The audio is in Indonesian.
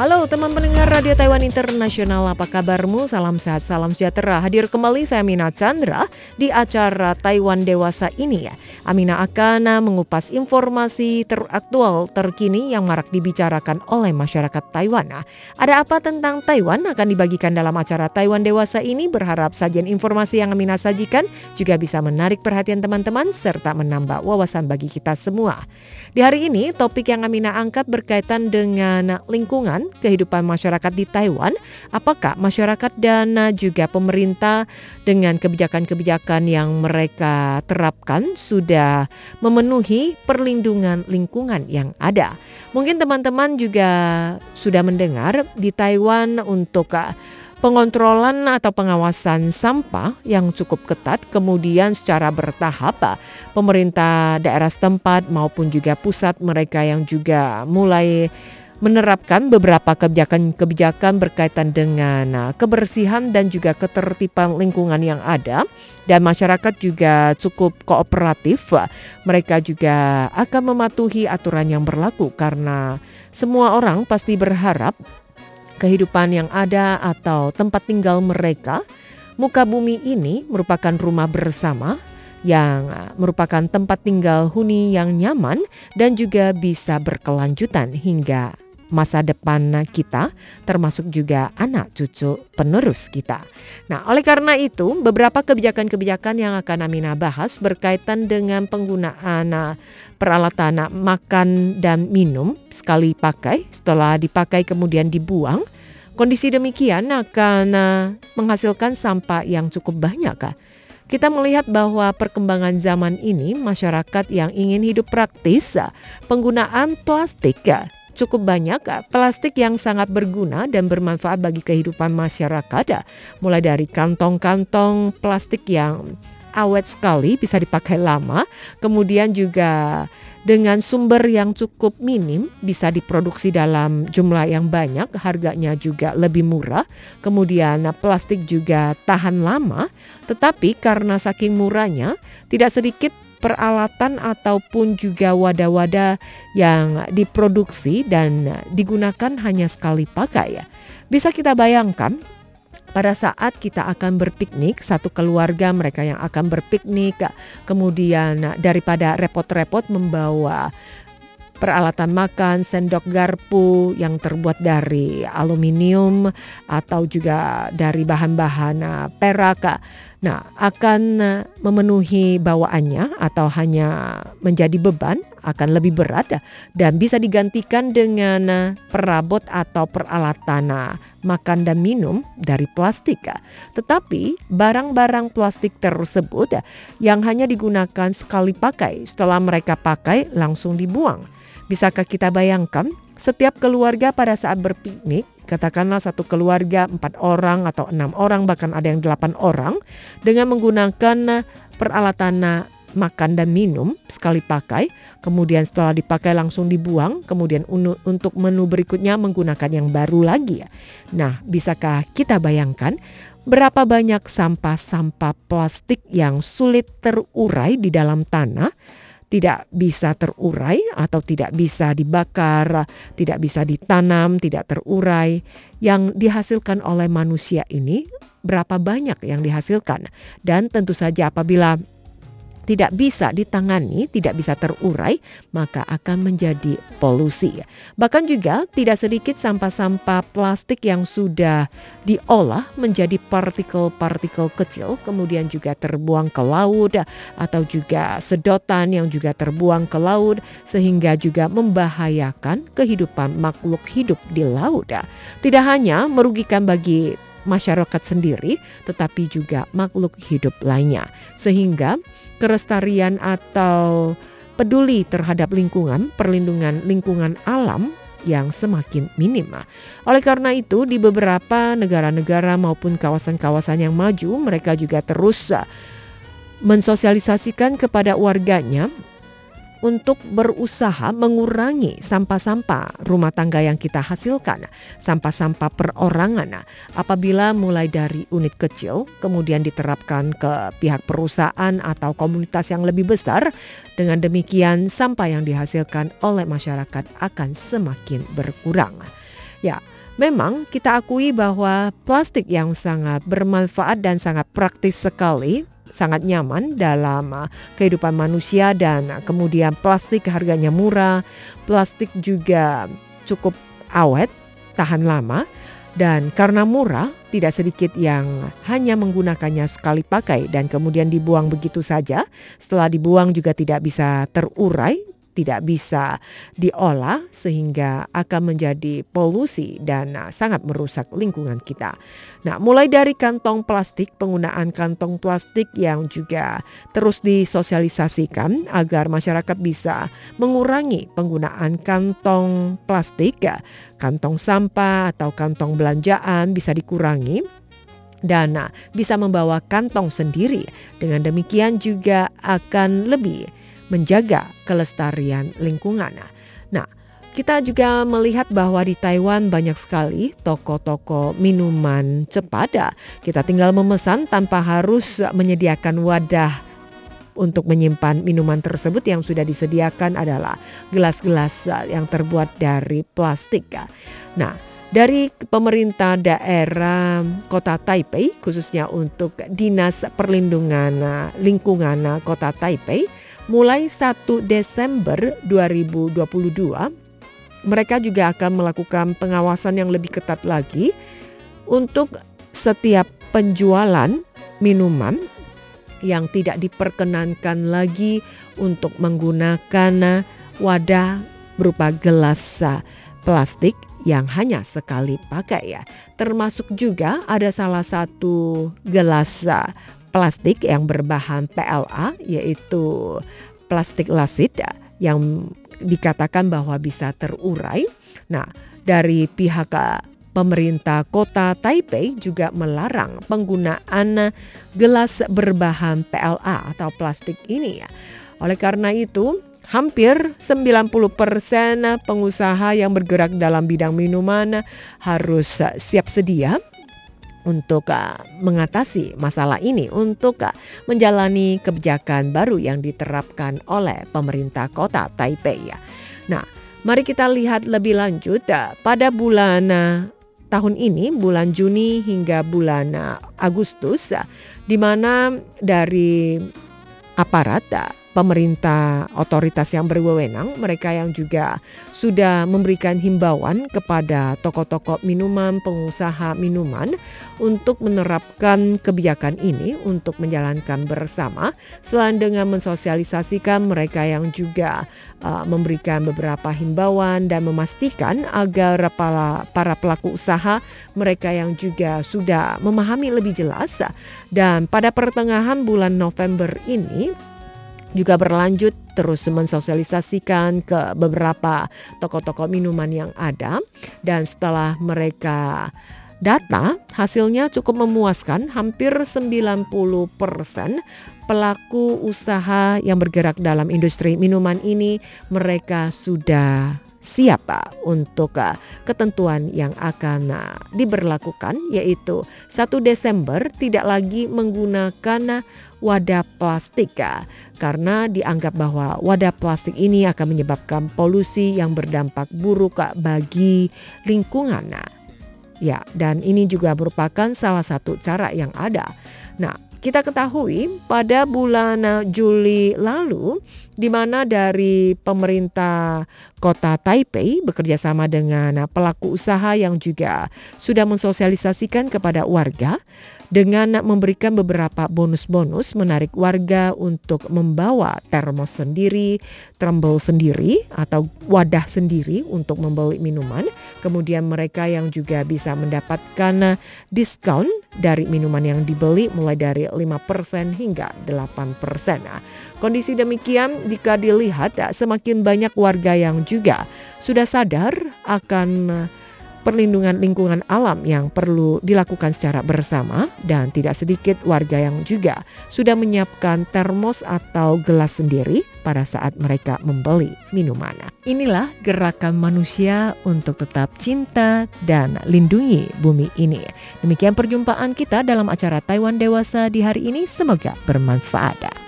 Halo teman pendengar Radio Taiwan Internasional, apa kabarmu? Salam sehat, salam sejahtera. Hadir kembali saya Mina Chandra di acara Taiwan Dewasa ini ya. Amina akan mengupas informasi teraktual terkini yang marak dibicarakan oleh masyarakat Taiwan. Nah, ada apa tentang Taiwan akan dibagikan dalam acara Taiwan Dewasa ini. Berharap sajian informasi yang Amina sajikan juga bisa menarik perhatian teman-teman serta menambah wawasan bagi kita semua. Di hari ini topik yang Amina angkat berkaitan dengan lingkungan kehidupan masyarakat di Taiwan, apakah masyarakat dan juga pemerintah dengan kebijakan-kebijakan yang mereka terapkan sudah memenuhi perlindungan lingkungan yang ada. Mungkin teman-teman juga sudah mendengar di Taiwan untuk uh, pengontrolan atau pengawasan sampah yang cukup ketat, kemudian secara bertahap uh, pemerintah daerah setempat maupun juga pusat mereka yang juga mulai menerapkan beberapa kebijakan-kebijakan berkaitan dengan uh, kebersihan dan juga ketertiban lingkungan yang ada dan masyarakat juga cukup kooperatif. Mereka juga akan mematuhi aturan yang berlaku karena semua orang pasti berharap kehidupan yang ada atau tempat tinggal mereka muka bumi ini merupakan rumah bersama yang uh, merupakan tempat tinggal huni yang nyaman dan juga bisa berkelanjutan hingga masa depan kita, termasuk juga anak cucu penerus kita. Nah, oleh karena itu, beberapa kebijakan-kebijakan yang akan Amina bahas berkaitan dengan penggunaan uh, peralatan makan dan minum sekali pakai, setelah dipakai kemudian dibuang. Kondisi demikian akan uh, menghasilkan sampah yang cukup banyak. Kita melihat bahwa perkembangan zaman ini masyarakat yang ingin hidup praktis, uh, penggunaan plastik cukup banyak plastik yang sangat berguna dan bermanfaat bagi kehidupan masyarakat. Mulai dari kantong-kantong plastik yang awet sekali bisa dipakai lama, kemudian juga dengan sumber yang cukup minim bisa diproduksi dalam jumlah yang banyak, harganya juga lebih murah. Kemudian plastik juga tahan lama, tetapi karena saking murahnya tidak sedikit peralatan ataupun juga wadah-wadah yang diproduksi dan digunakan hanya sekali pakai ya. Bisa kita bayangkan pada saat kita akan berpiknik, satu keluarga mereka yang akan berpiknik, kemudian daripada repot-repot membawa peralatan makan, sendok garpu yang terbuat dari aluminium atau juga dari bahan-bahan uh, perak. Nah, akan uh, memenuhi bawaannya atau hanya menjadi beban akan lebih berat dan bisa digantikan dengan perabot atau peralatan makan dan minum dari plastik. Tetapi barang-barang plastik tersebut yang hanya digunakan sekali pakai, setelah mereka pakai langsung dibuang Bisakah kita bayangkan setiap keluarga pada saat berpiknik, katakanlah satu keluarga empat orang atau enam orang bahkan ada yang delapan orang dengan menggunakan peralatan makan dan minum sekali pakai, kemudian setelah dipakai langsung dibuang, kemudian untuk menu berikutnya menggunakan yang baru lagi ya. Nah, bisakah kita bayangkan berapa banyak sampah-sampah plastik yang sulit terurai di dalam tanah tidak bisa terurai atau tidak bisa dibakar, tidak bisa ditanam, tidak terurai. Yang dihasilkan oleh manusia ini berapa banyak yang dihasilkan dan tentu saja apabila tidak bisa ditangani, tidak bisa terurai, maka akan menjadi polusi. Bahkan juga tidak sedikit sampah-sampah plastik yang sudah diolah menjadi partikel-partikel kecil, kemudian juga terbuang ke laut atau juga sedotan yang juga terbuang ke laut sehingga juga membahayakan kehidupan makhluk hidup di laut. Tidak hanya merugikan bagi masyarakat sendiri, tetapi juga makhluk hidup lainnya, sehingga kelestarian atau peduli terhadap lingkungan, perlindungan lingkungan alam yang semakin minim. Oleh karena itu, di beberapa negara-negara maupun kawasan-kawasan yang maju, mereka juga terus mensosialisasikan kepada warganya untuk berusaha mengurangi sampah-sampah rumah tangga yang kita hasilkan, sampah-sampah perorangan. Apabila mulai dari unit kecil kemudian diterapkan ke pihak perusahaan atau komunitas yang lebih besar, dengan demikian sampah yang dihasilkan oleh masyarakat akan semakin berkurang. Ya, memang kita akui bahwa plastik yang sangat bermanfaat dan sangat praktis sekali sangat nyaman dalam uh, kehidupan manusia dan uh, kemudian plastik harganya murah, plastik juga cukup awet, tahan lama dan karena murah tidak sedikit yang hanya menggunakannya sekali pakai dan kemudian dibuang begitu saja. Setelah dibuang juga tidak bisa terurai tidak bisa diolah sehingga akan menjadi polusi dan uh, sangat merusak lingkungan kita. Nah, mulai dari kantong plastik, penggunaan kantong plastik yang juga terus disosialisasikan agar masyarakat bisa mengurangi penggunaan kantong plastik, ya, kantong sampah atau kantong belanjaan bisa dikurangi dan uh, bisa membawa kantong sendiri. Dengan demikian juga akan lebih menjaga kelestarian lingkungan. Nah, kita juga melihat bahwa di Taiwan banyak sekali toko-toko minuman cepat. Kita tinggal memesan tanpa harus menyediakan wadah untuk menyimpan minuman tersebut yang sudah disediakan adalah gelas-gelas yang terbuat dari plastik. Nah, dari pemerintah daerah Kota Taipei khususnya untuk Dinas Perlindungan Lingkungan Kota Taipei mulai 1 Desember 2022 mereka juga akan melakukan pengawasan yang lebih ketat lagi untuk setiap penjualan minuman yang tidak diperkenankan lagi untuk menggunakan wadah berupa gelas plastik yang hanya sekali pakai ya. Termasuk juga ada salah satu gelas plastik yang berbahan PLA yaitu plastik lasit yang dikatakan bahwa bisa terurai. Nah, dari pihak pemerintah kota Taipei juga melarang penggunaan gelas berbahan PLA atau plastik ini ya. Oleh karena itu, hampir 90% pengusaha yang bergerak dalam bidang minuman harus siap sedia untuk uh, mengatasi masalah ini, untuk uh, menjalani kebijakan baru yang diterapkan oleh pemerintah kota Taipei. Ya. Nah, mari kita lihat lebih lanjut uh, pada bulan uh, tahun ini, bulan Juni hingga bulan uh, Agustus, uh, di mana dari aparat uh, pemerintah otoritas yang berwenang, mereka yang juga sudah memberikan himbauan kepada toko-toko minuman, pengusaha minuman untuk menerapkan kebijakan ini untuk menjalankan bersama. Selain dengan mensosialisasikan mereka yang juga uh, memberikan beberapa himbauan dan memastikan agar para para pelaku usaha mereka yang juga sudah memahami lebih jelas. Dan pada pertengahan bulan November ini juga berlanjut terus mensosialisasikan ke beberapa toko-toko minuman yang ada. Dan setelah mereka data hasilnya cukup memuaskan hampir 90% pelaku usaha yang bergerak dalam industri minuman ini mereka sudah siap untuk uh, ketentuan yang akan uh, diberlakukan yaitu 1 Desember tidak lagi menggunakan wadah plastik karena dianggap bahwa wadah plastik ini akan menyebabkan polusi yang berdampak buruk bagi lingkungan. Ya, dan ini juga merupakan salah satu cara yang ada. Nah, kita ketahui pada bulan Juli lalu di mana dari pemerintah kota Taipei bekerja sama dengan pelaku usaha yang juga sudah mensosialisasikan kepada warga dengan memberikan beberapa bonus-bonus menarik warga untuk membawa termos sendiri, trembel sendiri atau wadah sendiri untuk membeli minuman. Kemudian mereka yang juga bisa mendapatkan diskon dari minuman yang dibeli mulai dari 5% hingga 8%. Nah, kondisi demikian jika dilihat semakin banyak warga yang juga sudah sadar akan perlindungan lingkungan alam yang perlu dilakukan secara bersama dan tidak sedikit warga yang juga sudah menyiapkan termos atau gelas sendiri pada saat mereka membeli minuman. Inilah gerakan manusia untuk tetap cinta dan lindungi bumi ini. Demikian perjumpaan kita dalam acara Taiwan Dewasa di hari ini semoga bermanfaat.